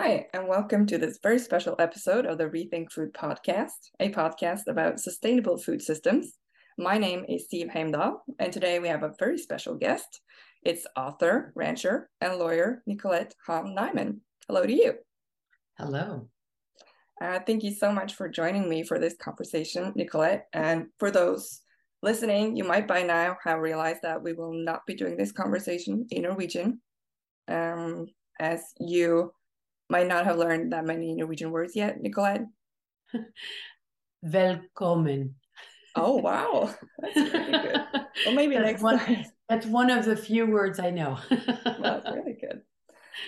Hi, and welcome to this very special episode of the Rethink Food podcast, a podcast about sustainable food systems. My name is Siv Heimdal, and today we have a very special guest. It's author, rancher, and lawyer Nicolette Hahn Niman. Hello to you. Hello. Uh, thank you so much for joining me for this conversation, Nicolette. And for those listening, you might by now have realized that we will not be doing this conversation in Norwegian, um, as you might not have learned that many Norwegian words yet, Nicolette. Velkommen. Oh wow, that's really good. Well, maybe that's next one, time. That's one of the few words I know. well, that's really good.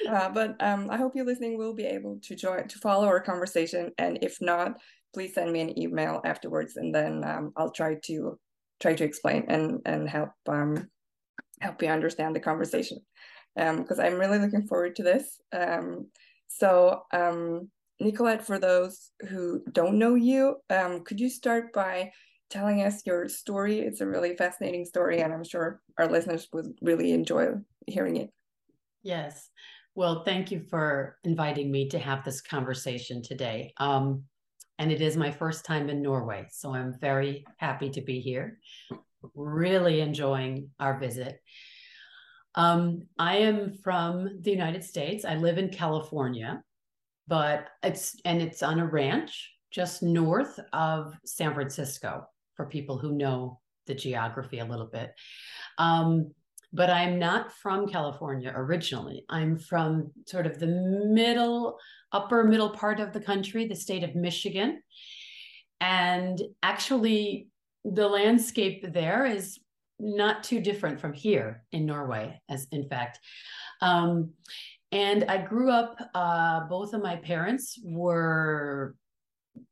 Uh, but um, I hope you listening will be able to join to follow our conversation, and if not, please send me an email afterwards, and then um, I'll try to try to explain and and help um, help you understand the conversation because um, I'm really looking forward to this. So, um, Nicolette, for those who don't know you, um, could you start by telling us your story? It's a really fascinating story, and I'm sure our listeners would really enjoy hearing it. Yes. Well, thank you for inviting me to have this conversation today. Um, and it is my first time in Norway, so I'm very happy to be here. Really enjoying our visit. Um, I am from the United States. I live in California, but it's and it's on a ranch just north of San Francisco for people who know the geography a little bit. Um, but I'm not from California originally. I'm from sort of the middle, upper middle part of the country, the state of Michigan. And actually, the landscape there is not too different from here in Norway, as in fact. Um, and I grew up, uh, both of my parents were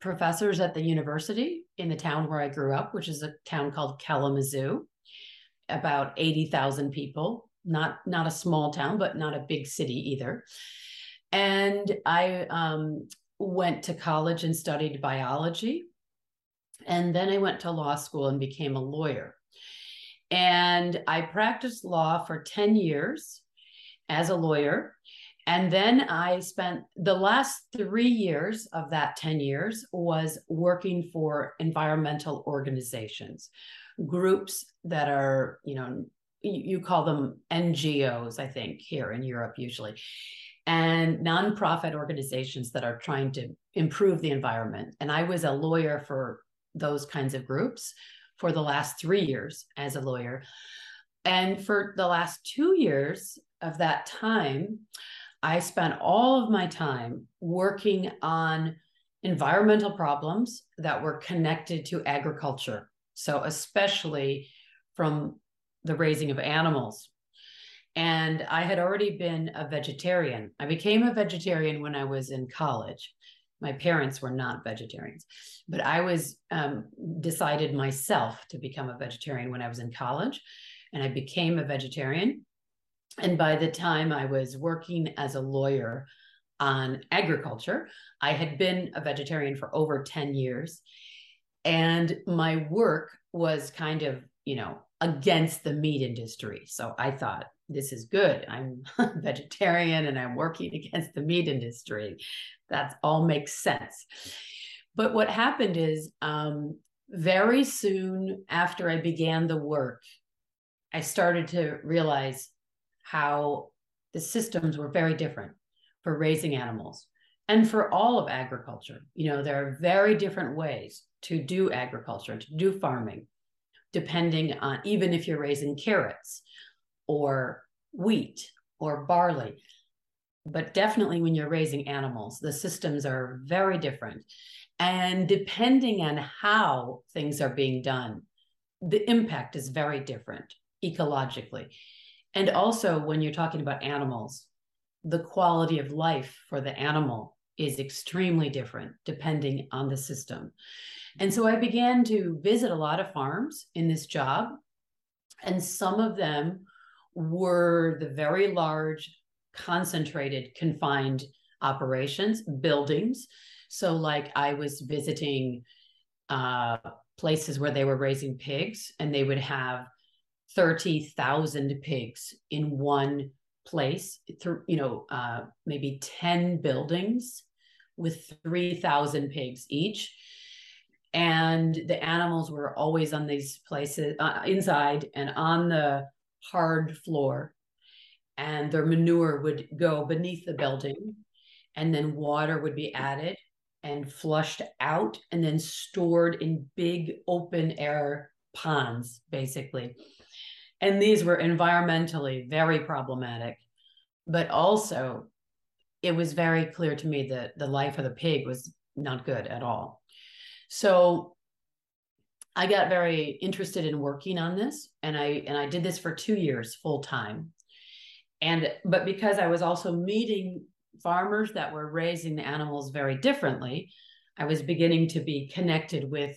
professors at the university in the town where I grew up, which is a town called Kalamazoo, about 80,000 people, not, not a small town, but not a big city either. And I um, went to college and studied biology. And then I went to law school and became a lawyer. And I practiced law for 10 years as a lawyer. And then I spent the last three years of that 10 years was working for environmental organizations, groups that are, you know, you call them NGOs, I think, here in Europe usually, and nonprofit organizations that are trying to improve the environment. And I was a lawyer for those kinds of groups for the last three years as a lawyer. And for the last two years of that time, I spent all of my time working on environmental problems that were connected to agriculture. So, especially from the raising of animals. And I had already been a vegetarian. I became a vegetarian when I was in college my parents were not vegetarians but i was um, decided myself to become a vegetarian when i was in college and i became a vegetarian. And by the time i was working as a lawyer on agriculture i had been a vegetarian for over 10 years. And my work was kind of you know against the meat industry so i thought this is good i'm vegetarian and i'm working against the meat industry that all makes sense. But what happened is um, very soon after I began the work, I started to realize how the systems were very different for raising animals and for all of agriculture. You know, there are very different ways to do agriculture, to do farming, depending on even if you're raising carrots or wheat or barley but definitely when you're raising animals, the systems are very different. And depending on how things are being done, the impact is very different ecologically. And also, when you're talking about animals, the quality of life for the animal is extremely different depending on the system. And so I began to visit a lot of farms in this job, and some of them were the very large concentrated, confined operations, buildings. So, like, I was visiting uh, places where they were raising pigs, and they would have 30,000 pigs in one place through you know uh, maybe 10 buildings with 3000 pigs each. And the animals were always on these places uh, inside and on the hard floor. And their manure would go beneath the building and then water would be added and flushed out and then stored in big open air ponds basically. And these were environmentally very problematic. But also it was very clear to me that the life of the pig was not good at all so i got very interested in working on this and i and i did this for two years full time and but because i was also meeting farmers that were raising the animals very differently i was beginning to be connected with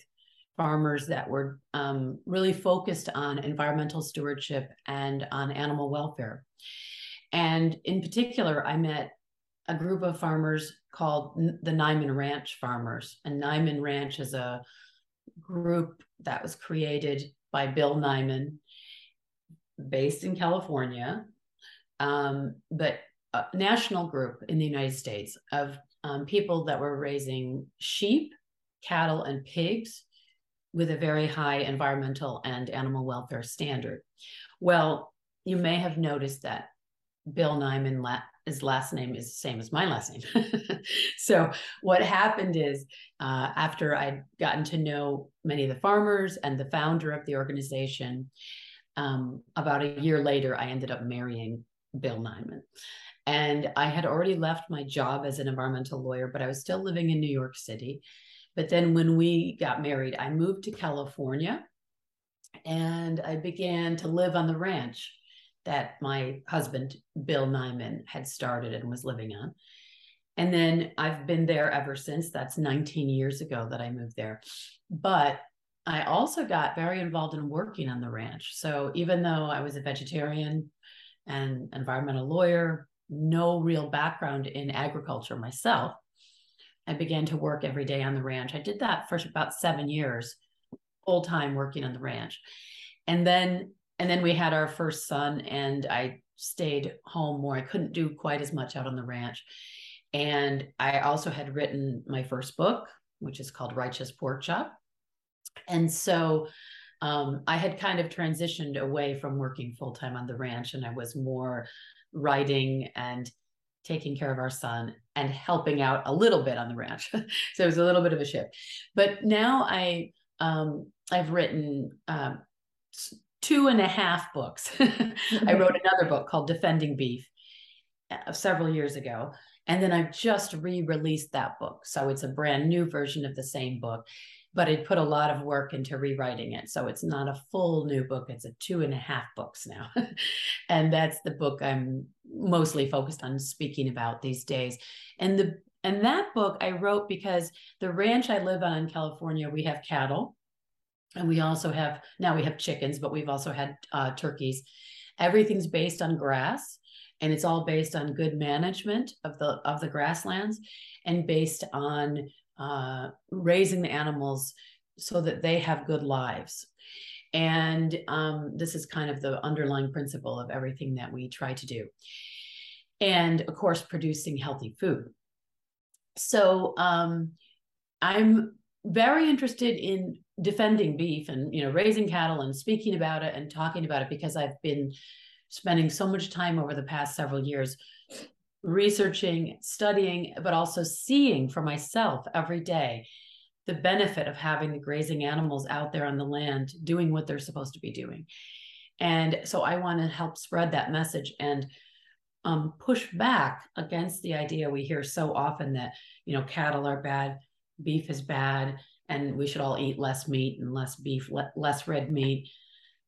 farmers that were um, really focused on environmental stewardship and on animal welfare. And in particular, I met a group of farmers called the Niman Ranch Farmers. And Niman Ranch is a group that was created by Bill Niman, based in California, um, but a national group in the United States of um, people that were raising sheep, cattle, and pigs with a very high environmental and animal welfare standard. Well, you may have noticed that Bill Niman, la- his last name is the same as my last name. so what happened is uh, after I'd gotten to know many of the farmers and the founder of the organization, um, about a year later, I ended up marrying Bill Niman. And I had already left my job as an environmental lawyer, but I was still living in New York City. But then when we got married, I moved to California and I began to live on the ranch that my husband, Bill Niman, had started and was living on. And then I've been there ever since. That's 19 years ago that I moved there. But I also got very involved in working on the ranch. So even though I was a vegetarian and environmental lawyer, no real background in agriculture myself, I began to work every day on the ranch. I did that for about seven years, full time working on the ranch. And then and then we had our first son and I stayed home more. I couldn't do quite as much out on the ranch. And I also had written my first book, which is called Righteous Pork Chop. And so um, I had kind of transitioned away from working full time on the ranch and I was more writing and taking care of our son and helping out a little bit on the ranch. so it was a little bit of a shift. But now I um, I've written um, two and a half books. I wrote another book called Defending Beef uh, several years ago. And then I've just re released that book. So it's a brand new version of the same book but I put a lot of work into rewriting it. So it's not a full new book, it's a two and a half books now. and that's the book I'm mostly focused on speaking about these days. And the and that book I wrote because the ranch I live on in California, we have cattle. And we also have now we have chickens, but we've also had uh, turkeys. Everything's based on grass, and it's all based on good management of the of the grasslands, and based on uh, raising the animals so that they have good lives. And um, this is kind of the underlying principle of everything that we try to do. And of course, producing healthy food. So um, I'm very interested in defending beef and you know raising cattle and speaking about it and talking about it because I've been spending so much time over the past several years researching, studying, but also seeing for myself every day the benefit of having the grazing animals out there on the land doing what they're supposed to be doing. And so I want to help spread that message and um, push back against the idea we hear so often that, you know, cattle are bad, beef is bad, and we should all eat less meat and less beef, le- less red meat.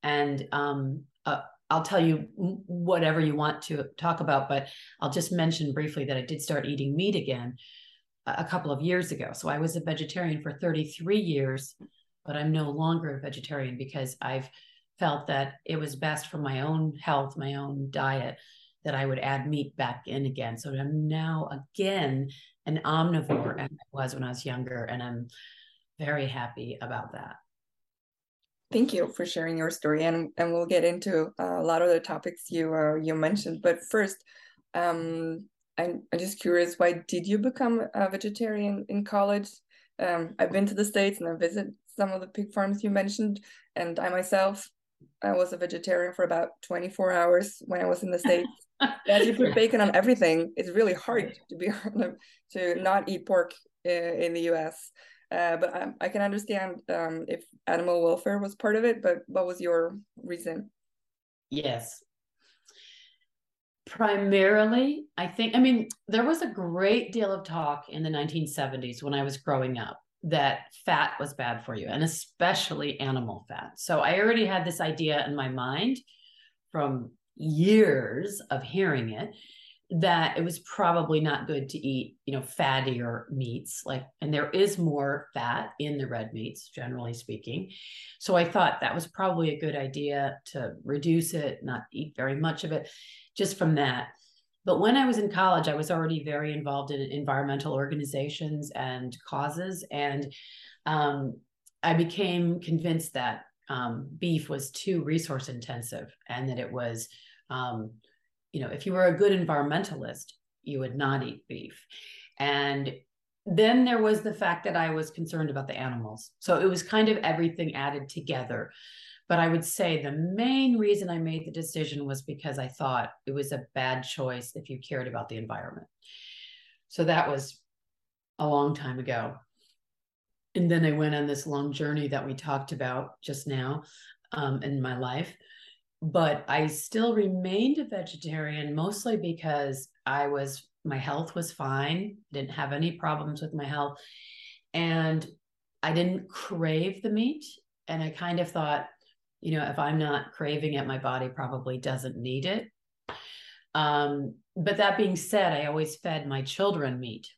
And um, uh, I'll tell you whatever you want to talk about, but I'll just mention briefly that I did start eating meat again a couple of years ago. So I was a vegetarian for 33 years, but I'm no longer a vegetarian because I've felt that it was best for my own health, my own diet, that I would add meat back in again. So I'm now again an omnivore as I was when I was younger, and I'm very happy about that. thank you for sharing your story, and and we'll get into uh, a lot of the topics you uh, you mentioned. But first, um, I'm, I'm just curious, why did you become a vegetarian in college? Um, I've been to the states and I visit some of the pig farms you mentioned, and I myself I was a vegetarian for about 24 hours when I was in the States. As you put bacon on everything, it's really hard to be to not eat pork in the US. Uh, but I, I, can understand um, if animal welfare was part of it, but what was your reason? Yes. Primarily, I think, I mean, there was a great deal of talk in the 1970s when I was growing up that fat was bad for you, and especially animal fat. So I already had this idea in my mind from years of hearing it that it was probably not good to eat, you know, fattier meats like and there is more fat in the red meats generally speaking. So I thought that was probably a good idea to reduce it, not eat very much of it just from that. But when I was in college, I was already very involved in environmental organizations and causes. And um, I became convinced that um, beef was too resource intensive and that it was, um, you know, if you were a good environmentalist, you would not eat beef. And then there was the fact that I was concerned about the animals. So it was kind of everything added together. But I would say the main reason I made the decision was because I thought it was a bad choice if you cared about the environment. So that was a long time ago. And then I went on this long journey that we talked about just now um, in my life. But I still remained a vegetarian mostly because I was, my health was fine, didn't have any problems with my health. And I didn't crave the meat. And I kind of thought, you know if i'm not craving it my body probably doesn't need it. Um, but that being said i always fed my children meat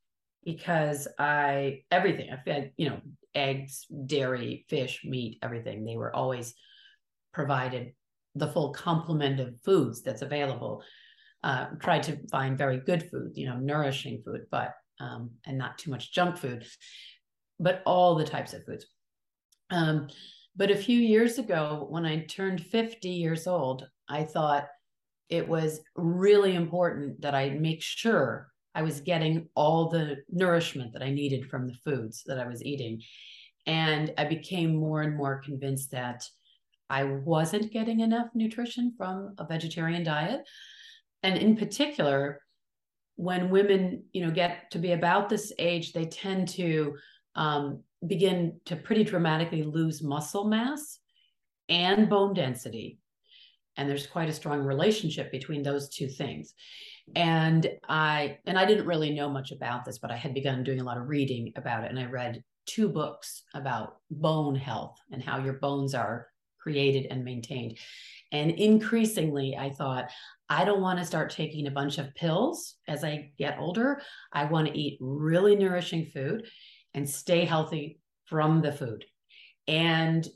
because i everything i fed you know eggs dairy fish meat everything. They were always provided the full complement of foods that's available. Uh, tried to find very good food you know nourishing food but um, and not too much junk food but all the types of foods. Um, but a few years ago, when I turned 50 years old, I thought it was really important that I make sure I was getting all the nourishment that I needed from the foods that I was eating. And I became more and more convinced that I wasn't getting enough nutrition from a vegetarian diet. And in particular, when women, you know, get to be about this age, they tend to um, begin to pretty dramatically lose muscle mass and bone density. And there's quite a strong relationship between those two things. And I and I didn't really know much about this, but I had begun doing a lot of reading about it. And I read two books about bone health and how your bones are created and maintained. And increasingly, I thought, I don't want to start taking a bunch of pills as I get older. I want to eat really nourishing food and stay healthy from the food. And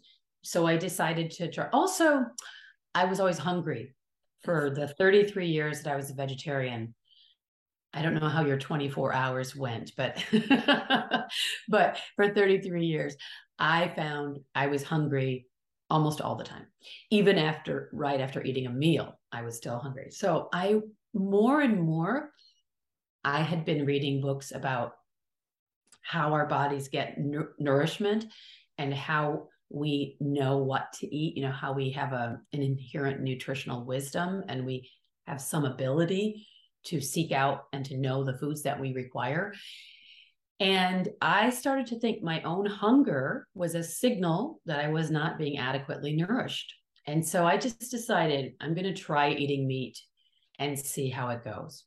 so I decided to try. Also, I was always hungry for the 33 years that I was a vegetarian. I don't know how your 24 hours went, but but for 33 years, I found I was hungry almost all the time. Even after right after eating a meal, I was still hungry. So I more and more I had been reading books about how our bodies get nourishment and how we know what to eat you know how we have a an inherent nutritional wisdom and we have some ability to seek out and to know the foods that we require. And i started to think my own hunger was a signal that i was not being adequately nourished. And so i just decided i'm going to try eating meat and see how it goes.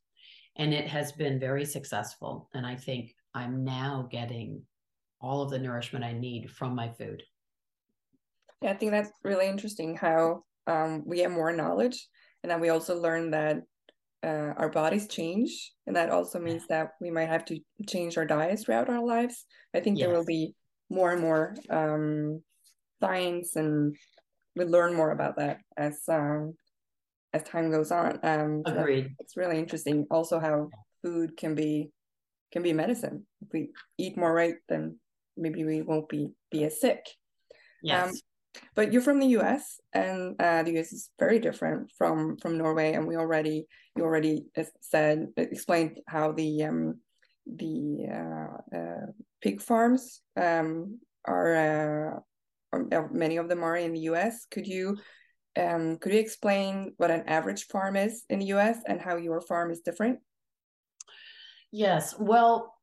And it has been very successful. And i think I'm now getting all of the nourishment I need from my food. Yeah, I think that's really interesting how um, we get more knowledge and then we also learn that uh, our bodies change and that also means that we might have to change our diets throughout our lives. I think yes. there will be more and more um, science and we learn more about that as um, as time goes on. Um, agreed. it's really interesting also how food can be can be medicine. If we eat more right, then maybe we won't be be as sick. Yes. Um, but you're from the U.S. and uh, the U.S. is very different from from Norway, and we already you already said explained how the um, the uh, uh, pig farms um, are, uh, many of them are in the U.S. Could you um, could you explain what an average farm is in the U.S. and how your farm is different? Yes, well,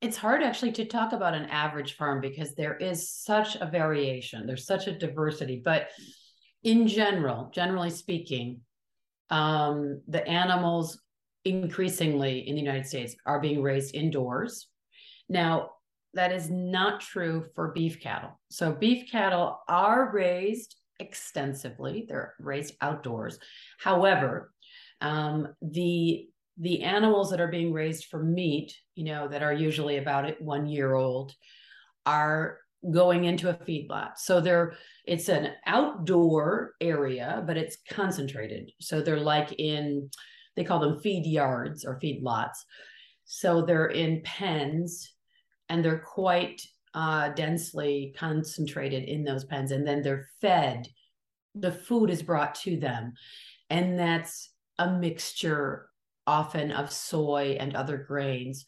it's hard actually to talk about an average farm because there is such a variation. There's such a diversity, but in general, generally speaking, um, the animals increasingly in the United States are being raised indoors. Now, that is not true for beef cattle. So, beef cattle are raised extensively, they're raised outdoors. However, um, the the animals that are being raised for meat, you know, that are usually about one year old, are going into a feedlot. So they're it's an outdoor area, but it's concentrated. So they're like in they call them feed yards or feed lots. So they're in pens and they're quite uh, densely concentrated in those pens. And then they're fed. The food is brought to them. And that's a mixture often of soy and other grains.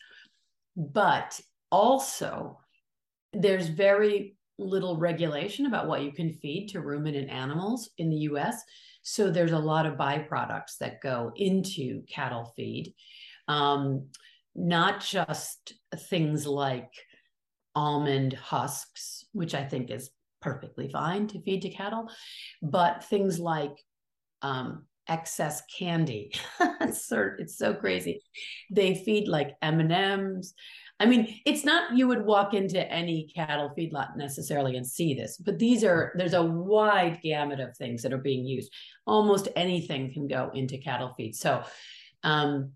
But also, there's very little regulation about what you can feed to ruminant animals in the US. So there's a lot of byproducts that go into cattle feed, um, not just things like almond husks, which I think is perfectly fine to feed to cattle, but things like um, excess candy. it's, so, it's so crazy. They feed like M and M's. I mean, it's not you would walk into any cattle feedlot necessarily and see this, but these are there's a wide gamut of things that are being used. Almost anything can go into cattle feed. So um,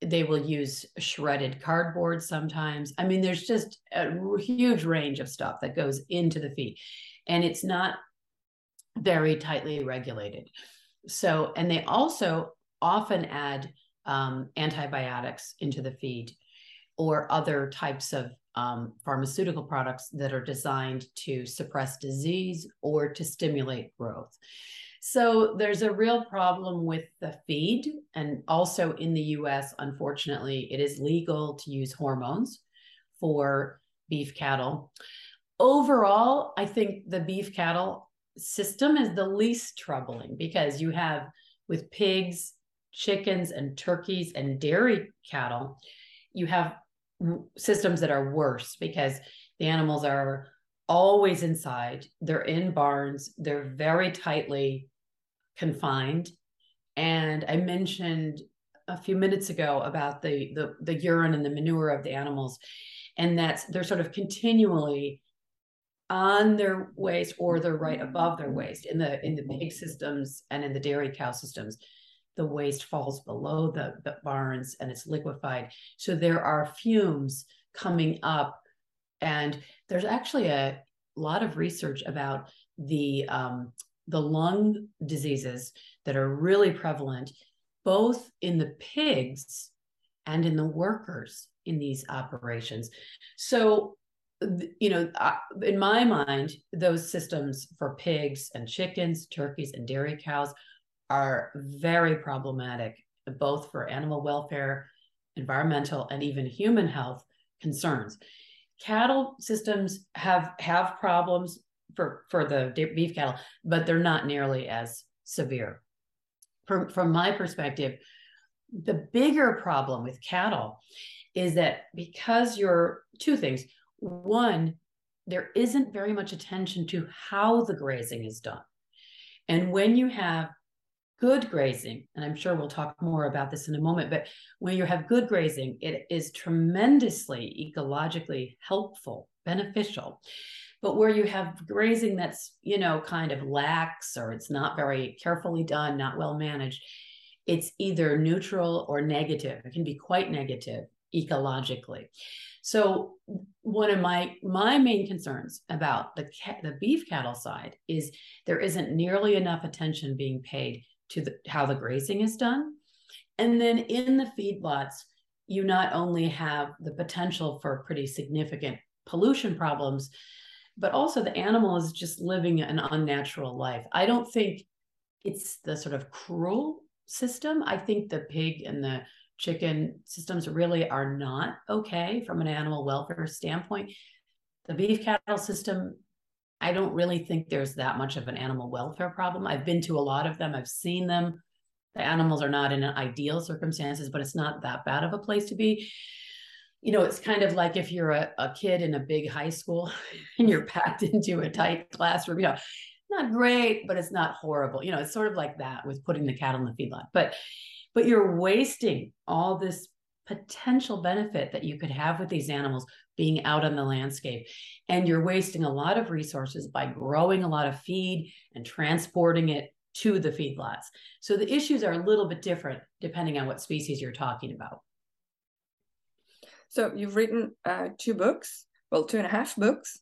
they will use shredded cardboard sometimes. I mean, there's just a huge range of stuff that goes into the feed, and it's not very tightly regulated. So, and they also often add um, antibiotics into the feed or other types of um, pharmaceutical products that are designed to suppress disease or to stimulate growth. So there's a real problem with the feed. And also in the US, unfortunately, it is legal to use hormones for beef cattle. Overall, I think the beef cattle system is the least troubling because you have with pigs, chickens, and turkeys and dairy cattle, you have systems that are worse because the animals are always inside, they're in barns, they're very tightly confined. And I mentioned a few minutes ago about the the, the urine and the manure of the animals and that's they're sort of continually on their waist or they're right above their waist. In the in the pig systems and in the dairy cow systems the waste falls below the, the barns and it's liquefied. So there are fumes coming up and there's actually a lot of research about the um, the lung diseases that are really prevalent both in the pigs and in the workers in these operations. So you know, in my mind, those systems for pigs and chickens, turkeys, and dairy cows are very problematic, both for animal welfare, environmental, and even human health concerns. Cattle systems have have problems for for the beef cattle, but they're not nearly as severe. From from my perspective, the bigger problem with cattle is that because you're two things one, there isn't very much attention to how the grazing is done. And when you have good grazing, and I'm sure we'll talk more about this in a moment, but when you have good grazing, it is tremendously ecologically helpful, beneficial. But where you have grazing that's, you know, kind of lax or it's not very carefully done, not well managed, it's either neutral or negative. It can be quite negative ecologically. So one of my my main concerns about the the beef cattle side is there isn't nearly enough attention being paid to the, how the grazing is done. And then in the feedlots, you not only have the potential for pretty significant pollution problems, but also the animal is just living an unnatural life. I don't think it's the sort of cruel system. I think the pig and the chicken systems really are not okay from an animal welfare standpoint. The beef cattle system, I don't really think there's that much of an animal welfare problem. I've been to a lot of them, I've seen them. The animals are not in ideal circumstances, but it's not that bad of a place to be. You know, it's kind of like if you're a, a kid in a big high school and you're packed into a tight classroom, you know, not great, but it's not horrible. You know, it's sort of like that with putting the cattle in the feedlot. But but you're wasting all this potential benefit that you could have with these animals being out on the landscape. And you're wasting a lot of resources by growing a lot of feed and transporting it to the feedlots. So the issues are a little bit different depending on what species you're talking about. So you've written uh, two books, well, two and a half books.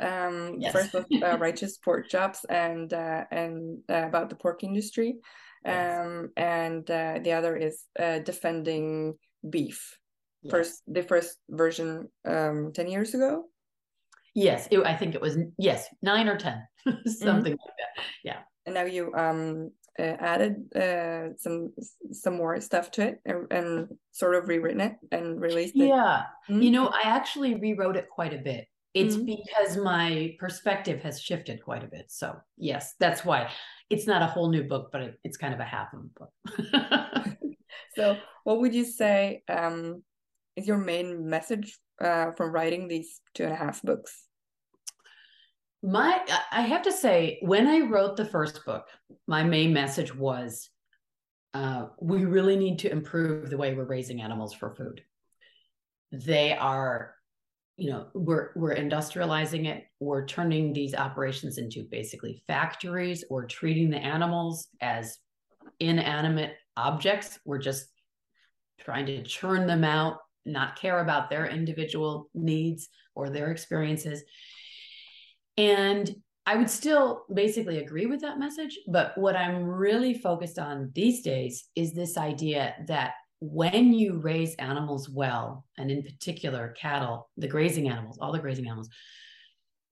Um, yes. First was uh, Righteous Pork Chops and uh, and uh, about the pork industry, um, and uh, the other is uh, defending beef. Yes. First, the first version um, ten years ago. Yes, it, I think it was yes nine or ten, something mm-hmm. like that. Yeah. And now you um uh, added uh, some some more stuff to it and, and, sort of rewritten it and released it. Yeah, mm-hmm. you know, I actually rewrote it quite a bit. It's mm-hmm. because my perspective has shifted quite a bit. So yes, that's why it's not a whole new book, but it, it's kind of a half of a book. so, what would you say um, is your main message uh, from writing these two and a half books? My, I have to say, when I wrote the first book, my main message was uh, we really need to improve the way we're raising animals for food. They are you know we're we're industrializing it. We're turning these operations into basically factories. We're treating the animals as inanimate objects. We're just trying to churn them out not care about their individual needs or their experiences. And i would still basically agree with that message but what i'm really focused on these days is this idea that when you raise animals well, and in particular cattle, the grazing animals, all the grazing animals,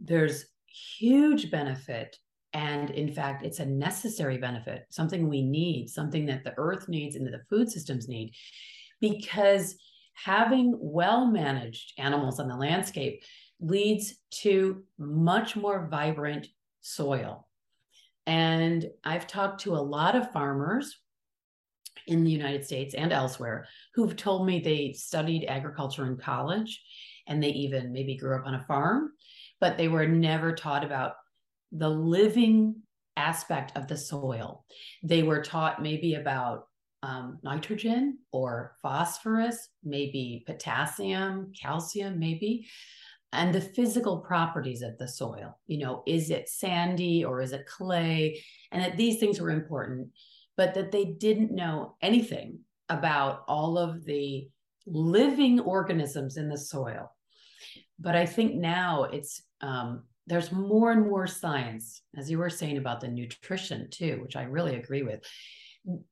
there's huge benefit. And in fact, it's a necessary benefit, something we need, something that the earth needs and that the food systems need, because having well managed animals on the landscape leads to much more vibrant soil. And I've talked to a lot of farmers in the United States and elsewhere who've told me they studied agriculture in college and they even maybe grew up on a farm, but they were never taught about the living aspect of the soil. They were taught maybe about um, nitrogen or phosphorus, maybe potassium, calcium, maybe, and the physical properties of the soil. You know, is it sandy or is it clay? And that these things were important but that they didn't know anything about all of the living organisms in the soil. But I think now it's um, there's more and more science, as you were saying about the nutrition too, which I really agree with.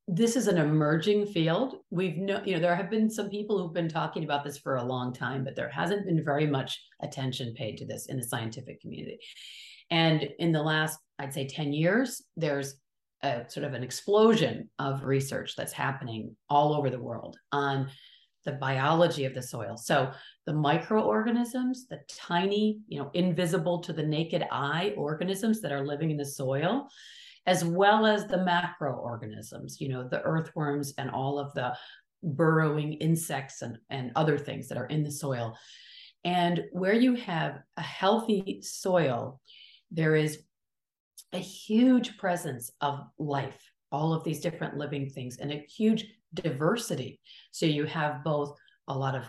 This is an emerging field. We've no, you know, there have been some people who've been talking about this for a long time, but there hasn't been very much attention paid to this in the scientific community. And in the last, I'd say, 10 years, there's a sort of an explosion of research that's happening all over the world on the biology of the soil. So the microorganisms, the tiny, you know, invisible to the naked eye organisms that are living in the soil, as well as the macroorganisms, you know, the earthworms and all of the burrowing insects and, and other things that are in the soil. And where you have a healthy soil, there is a huge presence of life, all of these different living things, and a huge diversity. So you have both a lot of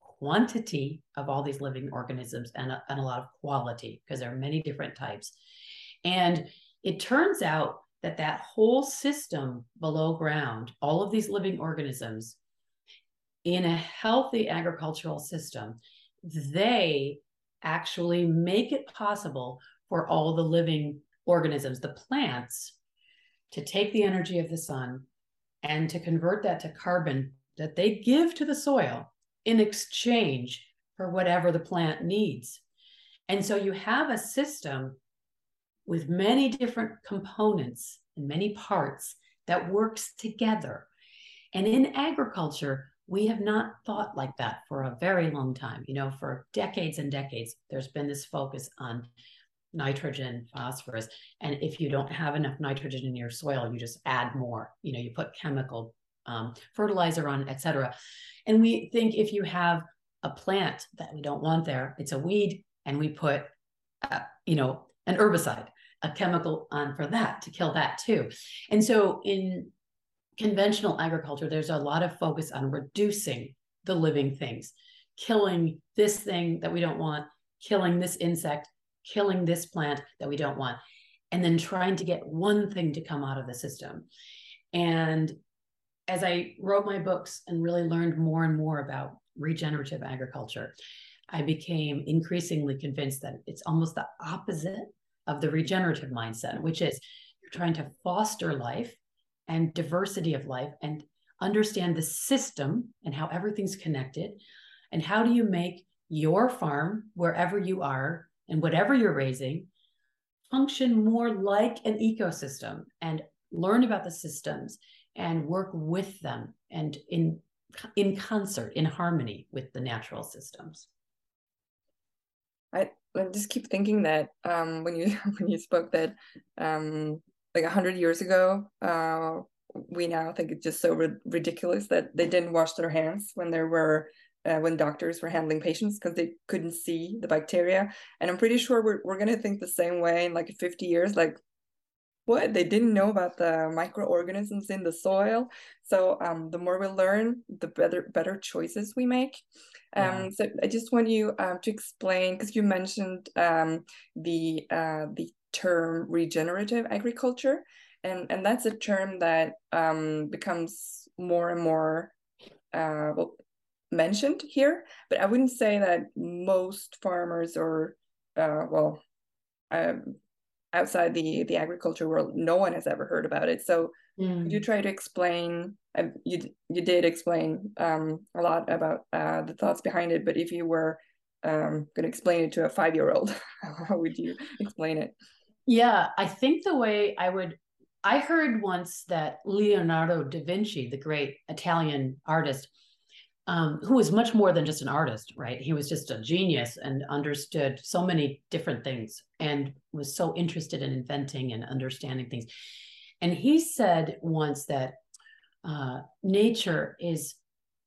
quantity of all these living organisms and a, and a lot of quality because there are many different types. And it turns out that that whole system below ground, all of these living organisms in a healthy agricultural system, they actually make it possible for all the living organisms, the plants, to take the energy of the sun and to convert that to carbon that they give to the soil in exchange for whatever the plant needs. And so you have a system with many different components and many parts that works together. And in agriculture, we have not thought like that for a very long time. You know, for decades and decades, there's been this focus on nitrogen, phosphorus. And if you don't have enough nitrogen in your soil, you just add more. You know, you put chemical um, fertilizer on, et cetera. And we think if you have a plant that we don't want there, it's a weed, and we put, uh, you know, an herbicide, a chemical on for that to kill that too. And so in conventional agriculture, there's a lot of focus on reducing the living things, killing this thing that we don't want, killing this insect, killing this plant that we don't want, and then trying to get one thing to come out of the system. And as I wrote my books and really learned more and more about regenerative agriculture, I became increasingly convinced that it's almost the opposite of the regenerative mindset, which is you're trying to foster life and diversity of life and understand the system and how everything's connected. And how do you make your farm, wherever you are and whatever you're raising, function more like an ecosystem and learn about the systems and work with them and in in concert in harmony with the natural systems. I, I just keep thinking that um, when you when you spoke that um, like a hundred years ago uh, we now think it's just so ri- ridiculous that they didn't wash their hands when there were uh, when doctors were handling patients because they couldn't see the bacteria. And i'm pretty sure we're, we're going to think the same way in like 50 years like what? They didn't know about the microorganisms in the soil. So um, the more we learn the better better choices we make. Um, yeah. so i just want you um, to explain because you mentioned um, the uh, the term regenerative agriculture and and that's a term that um, becomes more and more uh, well mentioned here but i wouldn't say that most farmers or uh, well um, outside the the agriculture world no one has ever heard about it so mm. you try to explain uh, you you did explain um, a lot about uh, the thoughts behind it but if you were um, going to explain it to a five year old how would you explain it yeah i think the way i would i heard once that leonardo da vinci the great italian artist um, who was much more than just an artist, right? He was just a genius and understood so many different things and was so interested in inventing and understanding things. And he said once that uh, nature is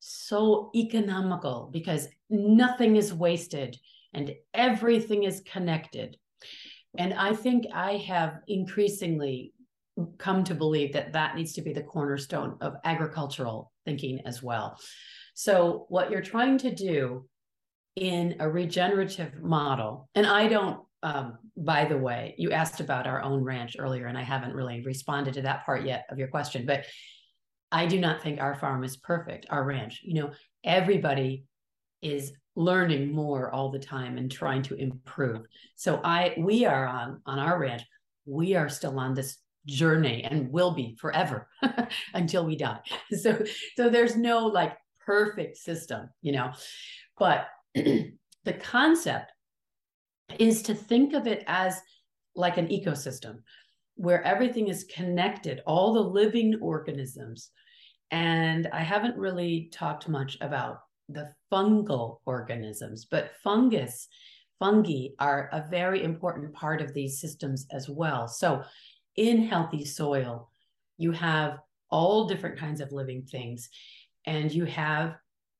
so economical because nothing is wasted and everything is connected. And I think I have increasingly come to believe that that needs to be the cornerstone of agricultural thinking as well. So, what you're trying to do in a regenerative model, and I don't, um, by the way, you asked about our own ranch earlier, and I haven't really responded to that part yet of your question, but I do not think our farm is perfect, our ranch. You know, everybody is learning more all the time and trying to improve. So I we are on on our ranch, we are still on this journey and will be forever until we die. So so there's no like perfect system, you know. But the concept is to think of it as like an ecosystem where everything is connected, all the living organisms. And I haven't really talked much about the fungal organisms, but fungus, fungi are a very important part of these systems as well. So in healthy soil, you have all different kinds of living things and you have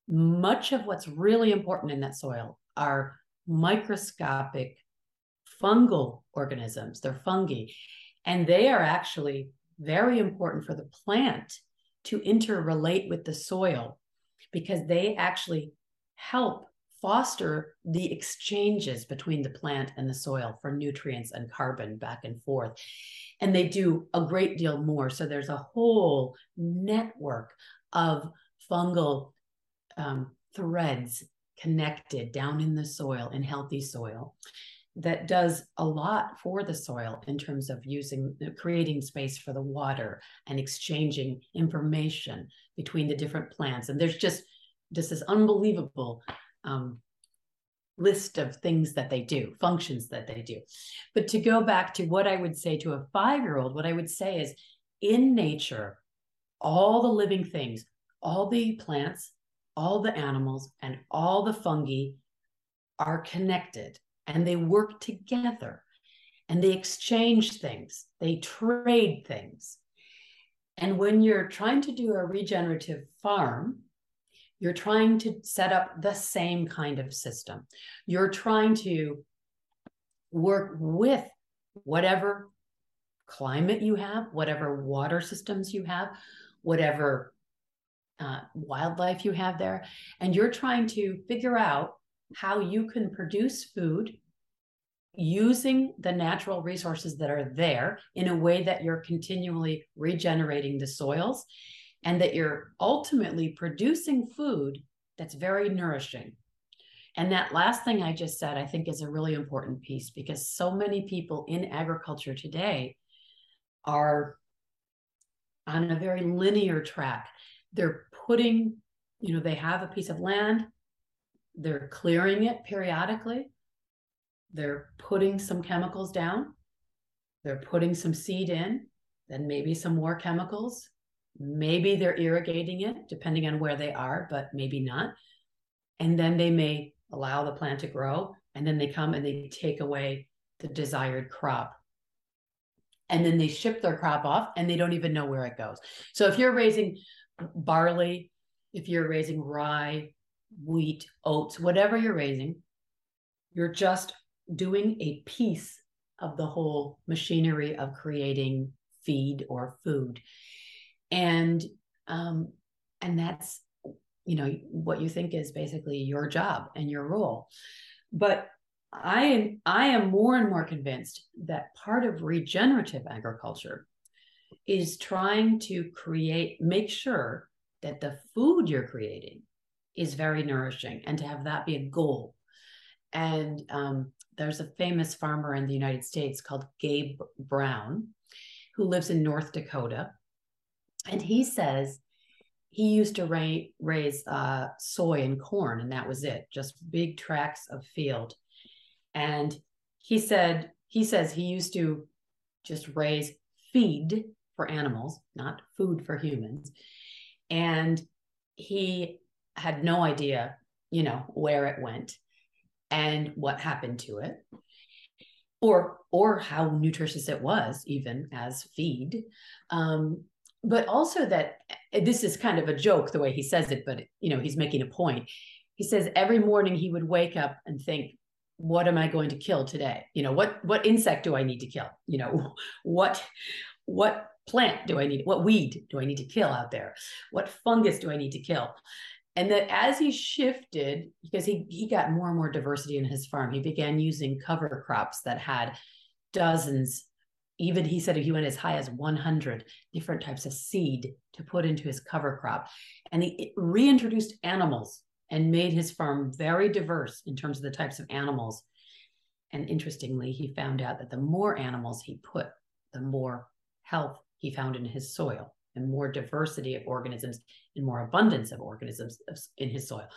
much of what's really important in that soil are microscopic fungal organisms. They're fungi, and they are actually very important for the plant to interrelate with the soil because they actually help foster the exchanges between the plant and the soil for nutrients and carbon back and forth. And they do a great deal more. So there's a whole network of fungal um, threads connected down in the soil, in healthy soil, that does a lot for the soil in terms of using, creating space for the water and exchanging information between the different plants. And there's just this is unbelievable um, list of things that they do, functions that they do. But to go back to what I would say to a five year old, what I would say is in nature, all the living things, all the plants, all the animals, and all the fungi are connected and they work together and they exchange things, they trade things. And when you're trying to do a regenerative farm, you're trying to set up the same kind of system. You're trying to work with whatever climate you have, whatever water systems you have, whatever uh, wildlife you have there. And you're trying to figure out how you can produce food using the natural resources that are there in a way that you're continually regenerating the soils and that you're ultimately producing food that's very nourishing. And that last thing I just said, I think is a really important piece because so many people in agriculture today are on a very linear track. They're putting, you know, they have a piece of land, they're clearing it periodically, they're putting some chemicals down, they're putting some seed in, then maybe some more chemicals. Maybe they're irrigating it, depending on where they are, but maybe not. And then they may allow the plant to grow, and then they come and they take away the desired crop. And then they ship their crop off and they don't even know where it goes. So if you're raising barley, if you're raising rye, wheat, oats, whatever you're raising, you're just doing a piece of the whole machinery of creating feed or food. And um and that's you know what you think is basically your job and your role. But i am i am more and more convinced that part of regenerative agriculture is trying to create make sure that the food you're creating is very nourishing and to have that be a goal and um, there's a famous farmer in the United States called Gabe Brown who lives in North Dakota. And he says he used to ra- raise uh, soy and corn, and that was it, just big tracts of field. And he said, he says he used to just raise feed for animals, not food for humans. And he had no idea, you know, where it went and what happened to it or or how nutritious it was even as feed. Um, but also that this is kind of a joke the way he says it but you know he's making a point. He says every morning he would wake up and think what am i going to kill today? You know what what insect do i need to kill? You know what what plant do i need what weed do i need to kill out there? What fungus do i need to kill? And that as he shifted because he he got more and more diversity in his farm he began using cover crops that had dozens even he said he went as high as 100 different types of seed to put into his cover crop. And he reintroduced animals and made his farm very diverse in terms of the types of animals. And interestingly he found out that the more animals he put the more health he found in his soil and more diversity of organisms and more abundance of organisms in his soil.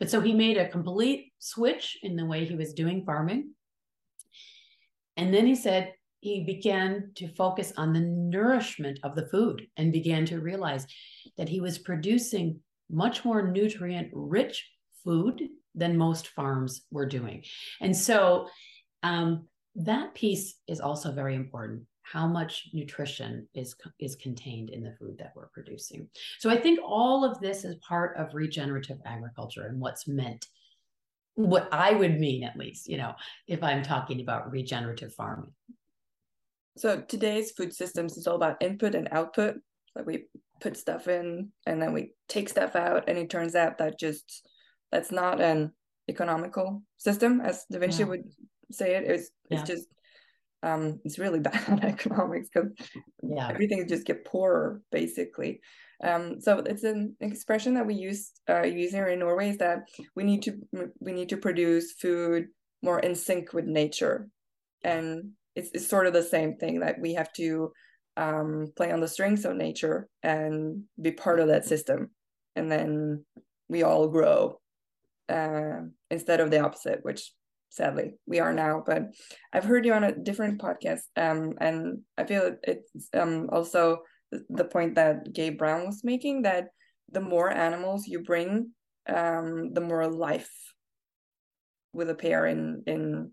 But so he made a complete switch in the way he was doing farming. And then he said he began to focus on the nourishment of the food and began to realize that he was producing much more nutrient rich food than most farms were doing. And so um, that piece is also very important how much nutrition is is contained in the food that we're producing. So I think all of this is part of regenerative agriculture and what's meant what I would mean at least, you know, if I'm talking about regenerative farming. So today's food systems is all about input and output. Like we put stuff in and then we take stuff out and it turns out that just that's not an economical system as Da Vinci yeah. would say it. It's yeah. it's just um, it's really bad on economics because yeah. everything just get poorer basically. Um, so it's an expression that we use uh, here in Norway is that we need to we need to produce food more in sync with nature, and it's, it's sort of the same thing that we have to um, play on the strings of nature and be part of that system, and then we all grow. Uh, instead of the opposite, which sadly we are now. But I've heard you on a different podcast, um, and I feel it's um, also the point that Gabe Brown was making that the more animals you bring, um, the more life will appear in in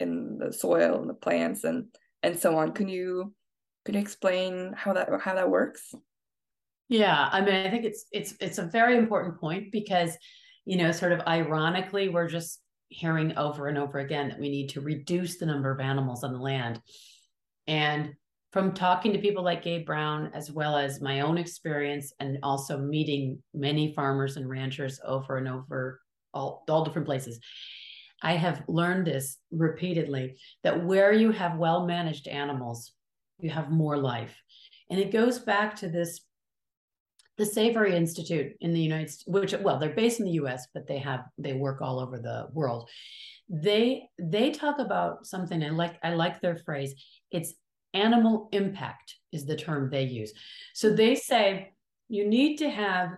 in the soil and the plants and and so on. Can you can you explain how that how that works? Yeah, I mean, I think it's it's it's a very important point because, you know, sort of ironically, we're just hearing over and over again that we need to reduce the number of animals on the land. And from talking to people like Gabe Brown, as well as my own experience, and also meeting many farmers and ranchers over and over all, all different places, I have learned this repeatedly that where you have well managed animals, you have more life. And it goes back to this the Savory Institute in the United States, which well, they're based in the US, but they have they work all over the world. They they talk about something I like I like their phrase. It's animal impact is the term they use. So they say you need to have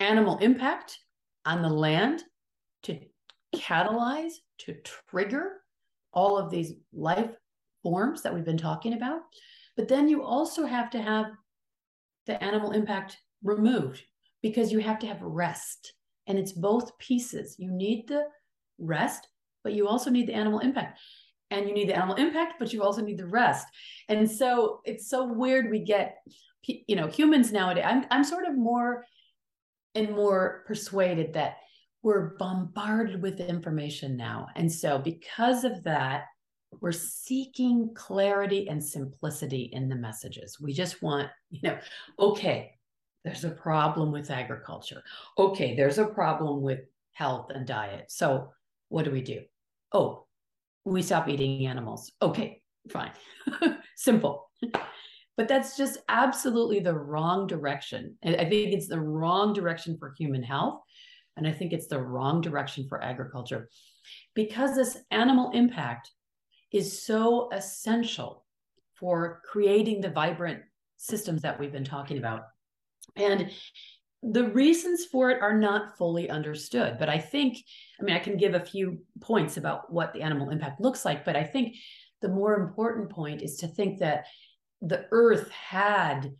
animal impact on the land to catalyze, to trigger all of these life forms that we've been talking about. But then you also have to have the animal impact removed because you have to have rest. And it's both pieces. You need the rest, but you also need the animal impact. And you need the animal impact, but you also need the rest. And so it's so weird we get, you know, humans nowadays. I'm, I'm sort of more and more persuaded that we're bombarded with information now. And so because of that, we're seeking clarity and simplicity in the messages. We just want, you know, okay, there's a problem with agriculture. Okay, there's a problem with health and diet. So what do we do? Oh, we stop eating animals. Okay, fine. Simple. But that's just absolutely the wrong direction. And I think it's the wrong direction for human health. And I think it's the wrong direction for agriculture because this animal impact is so essential for creating the vibrant systems that we've been talking about. And the reasons for it are not fully understood. But I think, I mean, I can give a few points about what the animal impact looks like, but I think the more important point is to think that the earth had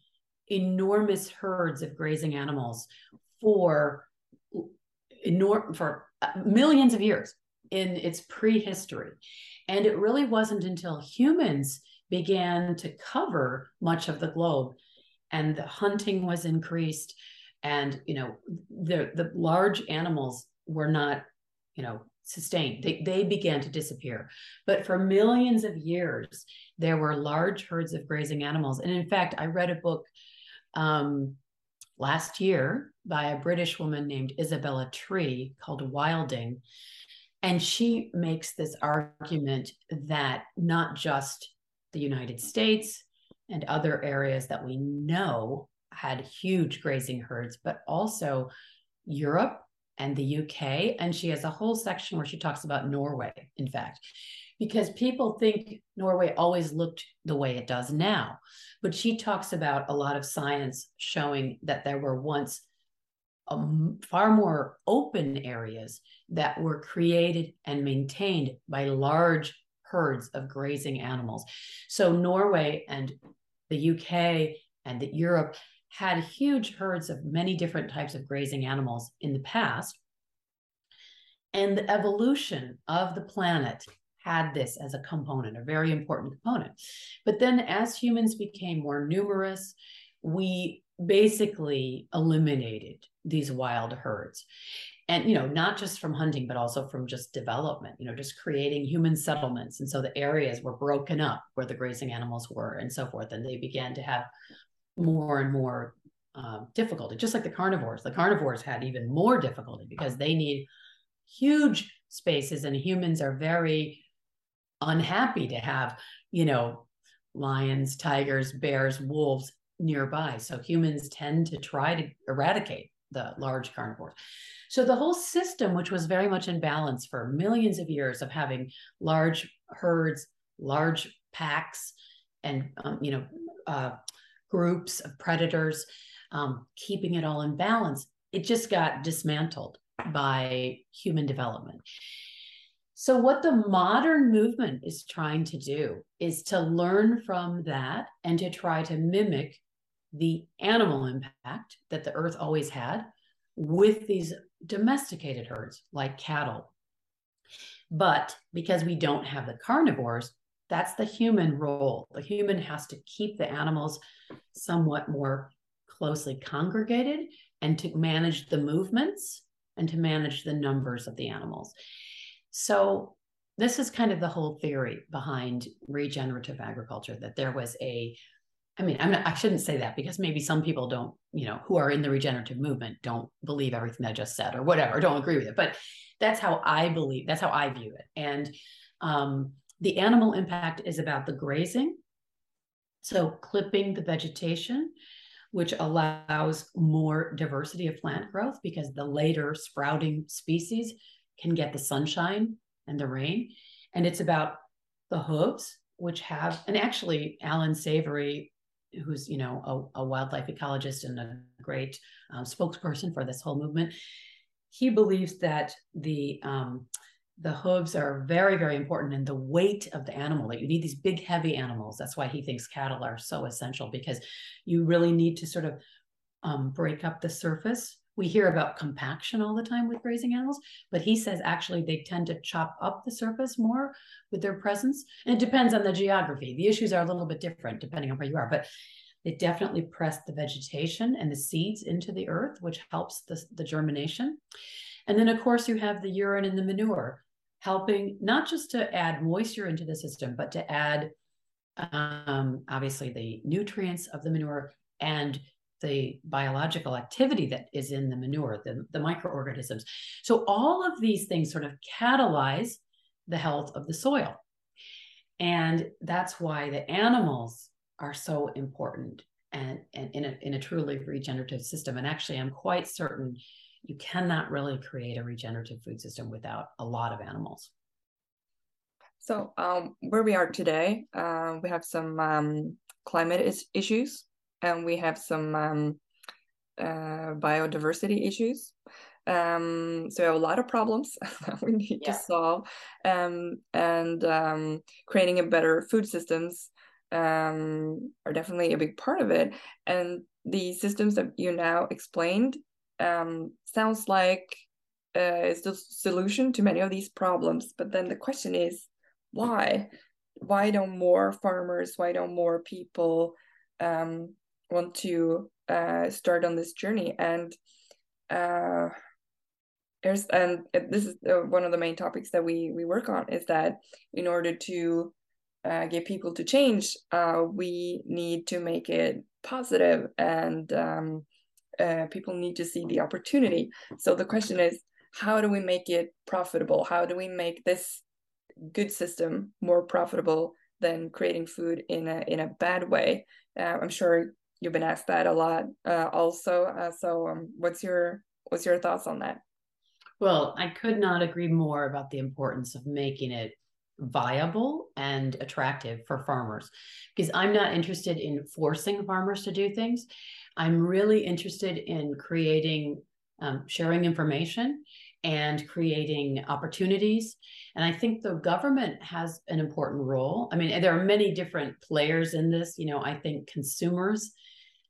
enormous herds of grazing animals for enorm- for millions of years in its prehistory. And it really wasn't until humans began to cover much of the globe and the hunting was increased and you know the the large animals were not you know sustained. They, they began to disappear. But for millions of years there were large herds of grazing animals. And in fact i read a book um, last year by a british woman named isabella tree called wilding and she makes this argument that not just the United States and other areas that we know had huge grazing herds, but also Europe and the UK. And she has a whole section where she talks about Norway, in fact, because people think Norway always looked the way it does now. But she talks about a lot of science showing that there were once far more open areas that were created and maintained by large herds of grazing animals. So Norway and the UK and the Europe had huge herds of many different types of grazing animals in the past. And the evolution of the planet had this as a component, a very important component. But then as humans became more numerous, we basically eliminated these wild herds. And you know not just from hunting but also from just development you know just creating human settlements. And so the areas were broken up where the grazing animals were and so forth. And they began to have more and more uh, difficulty just like the carnivores. The carnivores had even more difficulty because they need huge spaces and humans are very unhappy to have you know lions tigers bears wolves nearby. So humans tend to try to eradicate the large carnivores. So the whole system, which was very much in balance for millions of years of having large herds, large packs, and um, you know uh, groups of predators, um, keeping it all in balance, it just got dismantled. by human development. So, what the modern movement is trying to do is to learn from that and to try to mimic the animal impact that the earth always had with these domesticated herds like cattle. But because we don't have the carnivores, that's the human role. The human has to keep the animals somewhat more closely congregated and to manage the movements and to manage the numbers of the animals. So, this is kind of the whole theory behind regenerative agriculture that there was a I mean, I'm not, I shouldn't say that because maybe some people don't, you know, who are in the regenerative movement don't believe everything I just said or whatever, don't agree with it. But that's how I believe, that's how I view it. And um, the animal impact is about the grazing. So clipping the vegetation, which allows more diversity of plant growth because the later sprouting species can get the sunshine and the rain. And it's about the hooves, which have, and actually, Alan Savory who's you know a, a wildlife ecologist and a great um, spokesperson for this whole movement he believes that the um, the hooves are very very important in the weight of the animal that you need these big heavy animals. That's why he thinks cattle are so essential because you really need to sort of um, break up the surface we hear about compaction all the time with grazing animals, but he says actually they tend to chop up the surface more with their presence. And it depends on the geography. The issues are a little bit different depending on where you are, but they definitely press the vegetation and the seeds into the earth, which helps the, the germination. And then, of course, you have the urine and the manure helping not just to add moisture into the system, but to add um, obviously the nutrients of the manure and the biological activity that is in the manure, the, the microorganisms. So all of these things sort of catalyze the health of the soil. And that's why the animals are so important and, and in, a, in a truly regenerative system. And actually, I'm quite certain you cannot really create a regenerative food system without a lot of animals. So, um, where we are today, uh, we have some um, climate is- issues and we have some um, uh, biodiversity issues. Um, so we have a lot of problems that we need yeah. to solve, um, and um, creating a better food systems um, are definitely a big part of it. And the systems that you now explained um, sounds like uh, it's the solution to many of these problems. But then the question is, why? Why don't more farmers? Why don't more people um, want to uh, start on this journey. And uh, there's and this is uh, one of the main topics that we we work on is that in order to uh, get people to change uh, we need to make it positive and um, uh, people need to see the opportunity. So the question is how do we make it profitable? How do we make this good system more profitable than creating food in a in a bad way? Uh, i'm sure you've been asked that a lot uh, also uh, so um, what's your what's your thoughts on that well i could not agree more about the importance of making it viable and attractive for farmers because i'm not interested in forcing farmers to do things i'm really interested in creating um, sharing information and creating opportunities. And I think the government has an important role. I mean, there are many different players in this. You know, I think consumers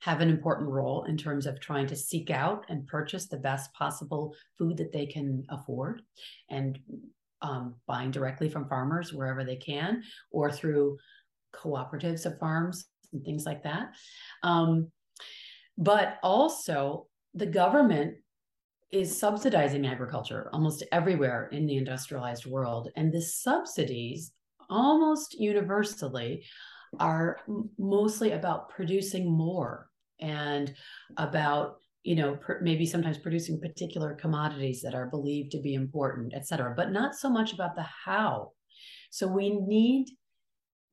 have an important role in terms of trying to seek out and purchase the best possible food that they can afford and um, buying directly from farmers wherever they can or through cooperatives of farms and things like that. Um, but also, the government is subsidizing agriculture almost everywhere in the industrialized world. And the subsidies almost universally are mostly about producing more and about you know per, maybe sometimes producing particular commodities that are believed to be important et cetera but not so much about the how. So we need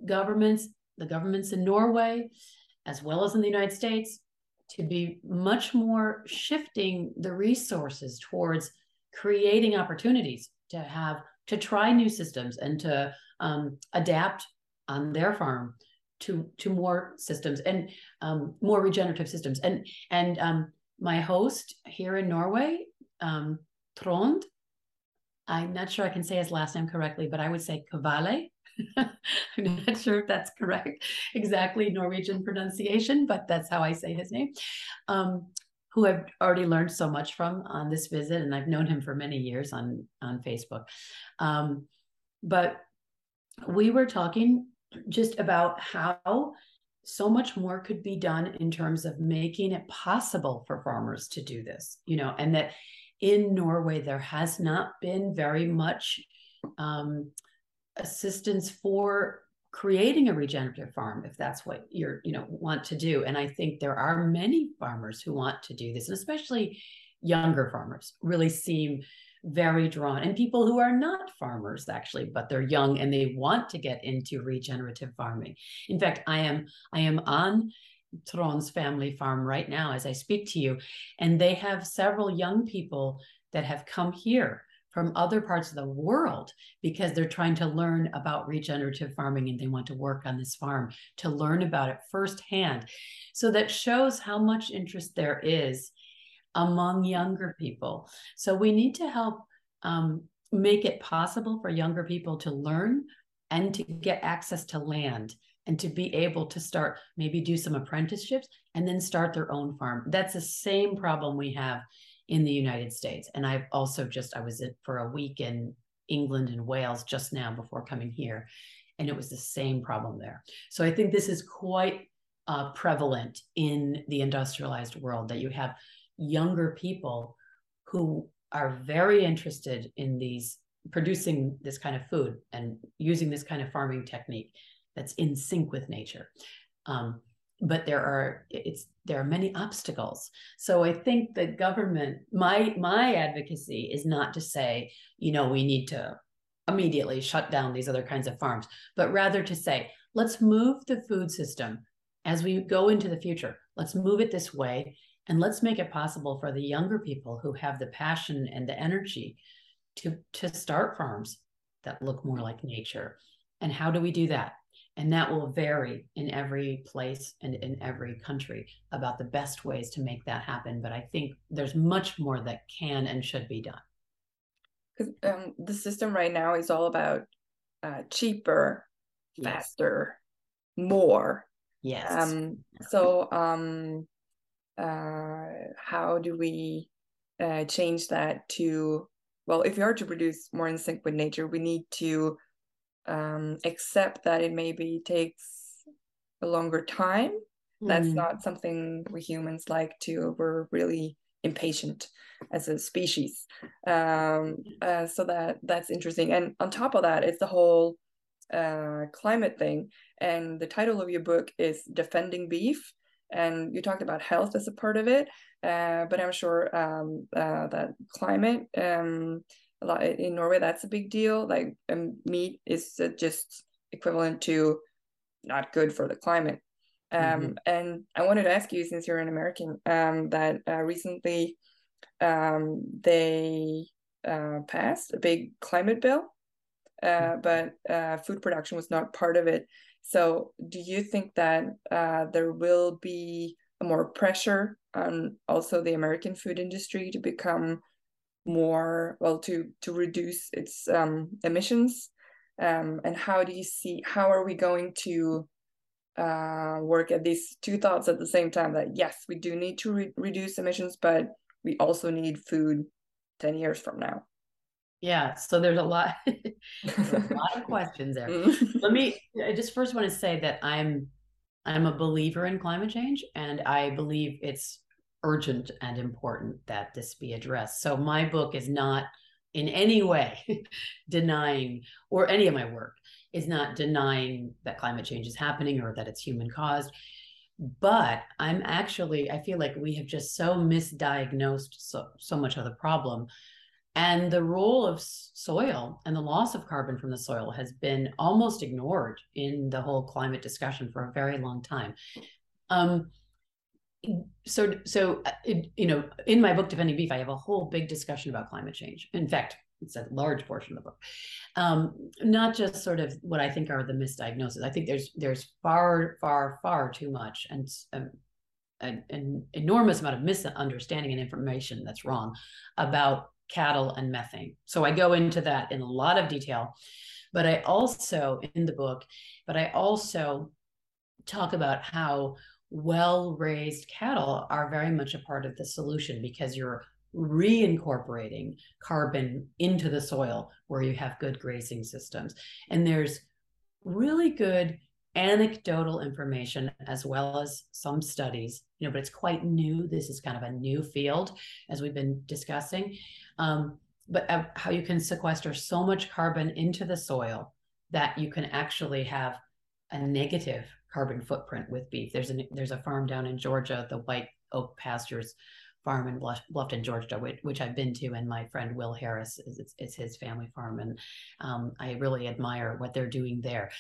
governments the governments in norway as well as in the united states to be much more shifting the resources towards creating opportunities to have to try new systems and to um, adapt on their farm to to more systems and um, more regenerative systems. And and um, my host here in Norway um, Trond. I'm not sure I can say his last name correctly, but I would say Kavale. I'm not sure if that's correct, exactly Norwegian pronunciation, but that's how I say his name. Um, who I've already learned so much from on this visit, and I've known him for many years on on Facebook. Um, but we were talking just about how so much more could be done in terms of making it possible for farmers to do this, you know, and that in Norway there has not been very much um, assistance for creating a regenerative farm if that's what you're you know want to do. And i think there are many farmers who want to do this and especially younger farmers really seem very drawn and people who are not farmers actually but they're young and they want to get into regenerative farming in fact i am i am on Trond's family farm right now as i speak to you and they have several young people that have come here from other parts of the world because they're trying to learn about regenerative farming and they want to work on this farm to learn about it firsthand. So that shows how much interest there is among younger people. So we need to help um, make it possible for younger people to learn and to get access to land and to be able to start maybe do some apprenticeships and then start their own farm. That's the same problem we have in the United States. And I've also just, I was for a week in England and Wales just now before coming here, and it was the same problem there. So I think this is quite uh, prevalent in the industrialized world that you have younger people who are very interested in these producing this kind of food and using this kind of farming technique that's in sync with nature. Um, but there are it's there are many obstacles so i think the government my my advocacy is not to say you know we need to immediately shut down these other kinds of farms but rather to say let's move the food system as we go into the future let's move it this way and let's make it possible for the younger people who have the passion and the energy to to start farms that look more like nature and how do we do that and that will vary in every place and in every country about the best ways to make that happen. But I think there's much more that can and should be done. Because um, the system right now is all about uh, cheaper, yes. faster, more. Yes. Um, so, um, how do we uh, change that to? Well, if we are to produce more in sync with nature, we need to um, accept that it maybe takes a longer time. Mm. That's not something we humans like to. We're really impatient as a species. Um, uh, so that that's interesting. And on top of that, it's the whole uh, climate thing. And the title of your book is Defending Beef. And you talked about health as a part of it, uh, but I'm sure um, uh, that climate um, a lot in Norway. That's a big deal. Like um, meat is just equivalent to not good for the climate. Um, mm-hmm. And I wanted to ask you, since you're an American, um, that uh, recently um, they uh, passed a big climate bill, uh, mm-hmm. but uh, food production was not part of it. So, do you think that uh, there will be more pressure on also the American food industry to become more well to to reduce its um, emissions? Um, and how do you see how are we going to uh, work at these two thoughts at the same time that yes we do need to re- reduce emissions but we also need food 10 years from now yeah so there's a lot there's a lot of questions there mm. let me i just first want to say that i'm i'm a believer in climate change and i believe it's urgent and important that this be addressed. So my book is not in any way denying, or any of my work is not denying that climate change is happening or that it's human caused. But I'm actually, I feel like we have just so misdiagnosed so, so much of the problem. And the role of soil and the loss of carbon from the soil has been almost ignored in the whole climate discussion for a very long time. Um, so so uh, you know in my book defending beef i have a whole big discussion about climate change. In fact it's a large portion of the book. Um, not just sort of what i think are the misdiagnoses. I think there's there's far far far too much and um, an, an enormous amount of misunderstanding and information that's wrong about cattle, and methane. So I go into that in a lot of detail. But I also, in the book, but I also talk about how well raised cattle are very much a part of the solution because you're reincorporating carbon into the soil where you have good grazing systems. And there's really good anecdotal information as well as some studies, you know, but it's quite new. This is kind of a new field as we've been discussing. Um, but uh, how you can sequester so much carbon into the soil that you can actually have a negative carbon footprint with beef. There's a there's a farm down in Georgia, the White Oak Pastures farm in Bluffton, Georgia, which, which, I've been to, and my friend Will Harris is it's, his family farm, and um, I really admire what they're doing there.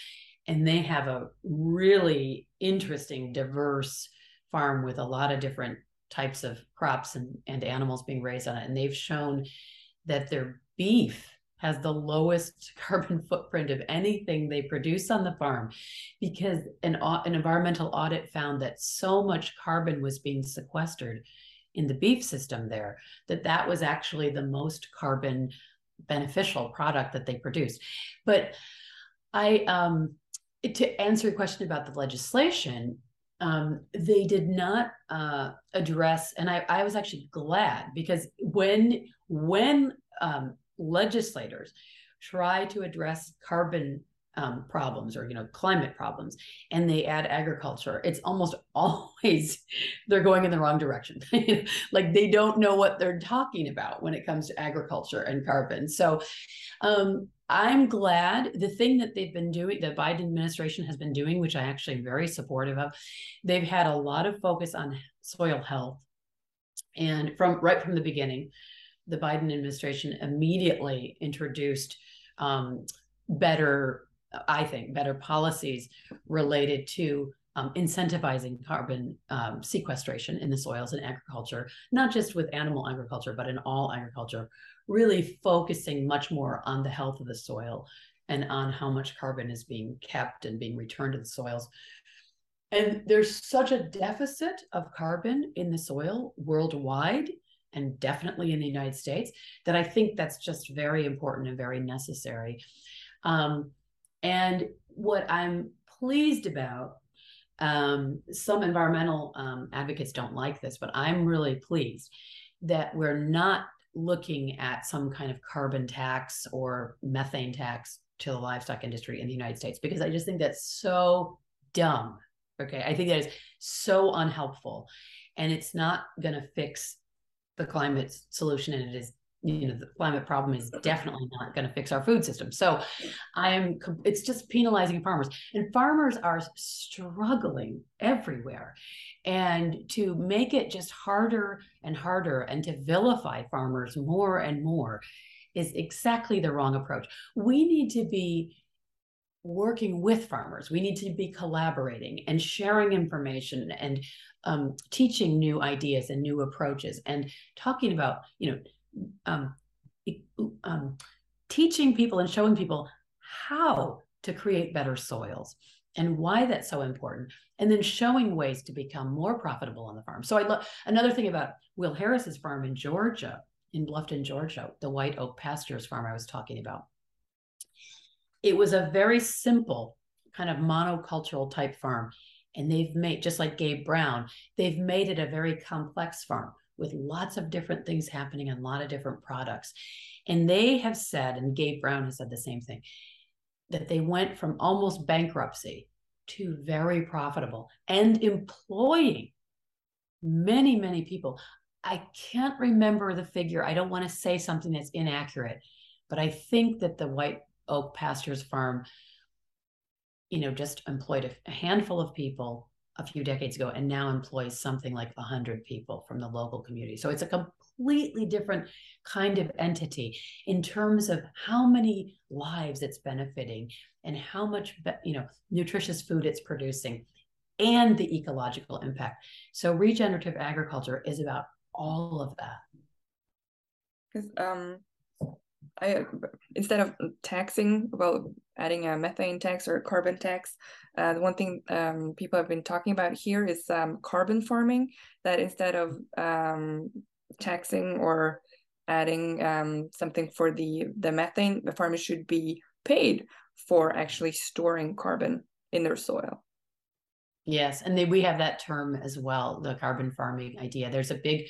And they have a really interesting, diverse farm with a lot of different types of crops and, and animals being raised on it. And they've shown that their beef has the lowest carbon footprint of anything they produce on the farm because an, an environmental audit found that so much carbon was being sequestered in the beef system there that that was actually the most carbon beneficial product that they produced but i um to answer your question about the legislation um, they did not uh, address, and I, I was actually glad because when when um, legislators try to address carbon um, problems or you know climate problems and they add agriculture it's almost always they're going in the wrong direction. Like they don't know what they're talking about when it comes to agriculture and carbon. So um, i'm glad the thing that they've been doing the biden administration has been doing which i actually very supportive of they've had a lot of focus on soil health. And from right from the beginning the Biden administration immediately introduced um, better, I think, better policies related to um, incentivizing carbon um, sequestration in the soils and agriculture, not just with animal agriculture, but in all agriculture, really focusing much more on the health of the soil and on how much carbon is being kept and being returned to the soils. And there's such a deficit of carbon in the soil worldwide and definitely in the United States, that I think that's just very important and very necessary. Um, and what I'm pleased about, um, some environmental um, advocates don't like this, but I'm really pleased that we're not looking at some kind of carbon tax or methane tax to the livestock industry in the United States because I just think that's so dumb. Okay. I think that is so unhelpful and it's not going to fix the climate solution and it is you know the climate problem is definitely not going to fix our food system. So i am it's just penalizing farmers. And farmers are struggling everywhere. And to make it just harder and harder and to vilify farmers more and more is exactly the wrong approach. We need to be working with farmers. We need to be collaborating and sharing information and um, teaching new ideas and new approaches and talking about you know um, um, teaching people and showing people how to create better soils and why that's so important and then showing ways to become more profitable on the farm. So i love another thing about will harris's farm in georgia in bluffton georgia the white oak pastures farm i was talking about it was a very simple kind of monocultural type farm and they've made just like Gabe Brown, they've made it a very complex farm with lots of different things happening and a lot of different products. And they have said, and Gabe Brown has said the same thing, that they went from almost bankruptcy to very profitable and employing many, many people. I can't remember the figure. I don't want to say something that's inaccurate, but I think that the White Oak Pastures Farm you know, just employed a, handful of people a few decades ago and now employs something like 100 people from the local community. So it's a completely different kind of entity in terms of how many lives it's benefiting and how much, you know, nutritious food it's producing and the ecological impact. So regenerative agriculture is about all of that. Because um, I instead of taxing, well, adding a methane tax or a carbon tax, uh, the one thing um, people have been talking about here is um, carbon farming. That instead of um, taxing or adding um, something for the the methane, the farmers should be paid for actually storing carbon in their soil. Yes, and we have that term as well, the carbon farming idea. There's a big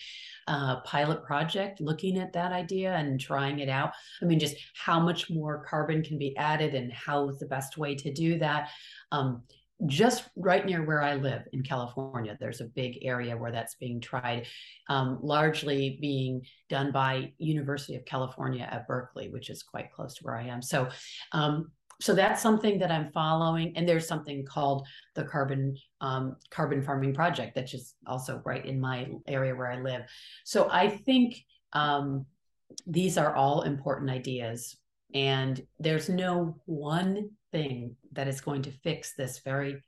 uh, pilot project looking at that idea and trying it out. I mean, just how much more carbon can be added and how is the best way to do that. Um, just right near where I live in California, there's a big area where that's being tried, um, largely being done by University of California at Berkeley, which is quite close to where I am. So um, so that's something that I'm following. And there's something called the carbon um, carbon farming project that's just also right in my area where I live. So I think um, these are all important ideas, and there's no one thing that is going to fix this very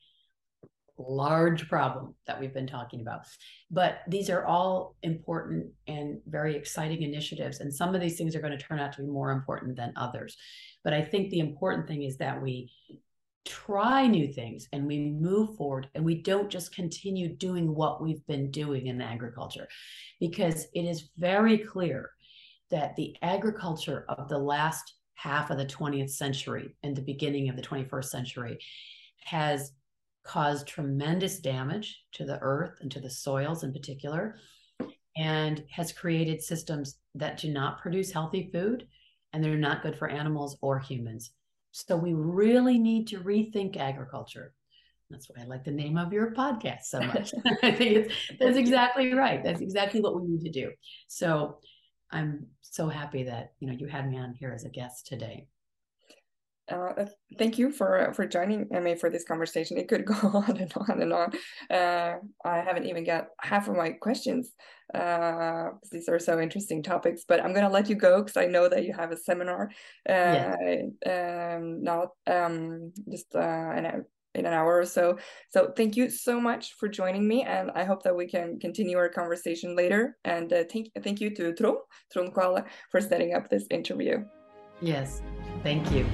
large problem that we've been talking about. But these are all important and very exciting initiatives. And some of these things are going to turn out to be more important than others. But I think the important thing is that we try new things and we move forward and we don't just continue doing what we've been doing in agriculture. Because it is very clear that the agriculture of the last half of the 20th century and the beginning of the 21st century has caused tremendous damage to the earth and to the soils in particular and has created systems that do not produce healthy food and they're not good for animals or humans. So we really need to rethink agriculture. That's why I like the name of your podcast so much. I think it's, that's exactly right. That's exactly what we need to do. So I'm so happy that you know you had me on here as a guest today. Uh, thank you for for joining me for this conversation. It could go on and on and on. Uh, I haven't even got half of my questions. Uh, these are so interesting topics, but I'm gonna let you go because I know that you have a seminar. Uh, um, not um, just uh, an, in an hour or so. So thank you so much for joining me, and I hope that we can continue our conversation later. And uh, thank thank you to Trond Trond for setting up this interview. Yes, thank you.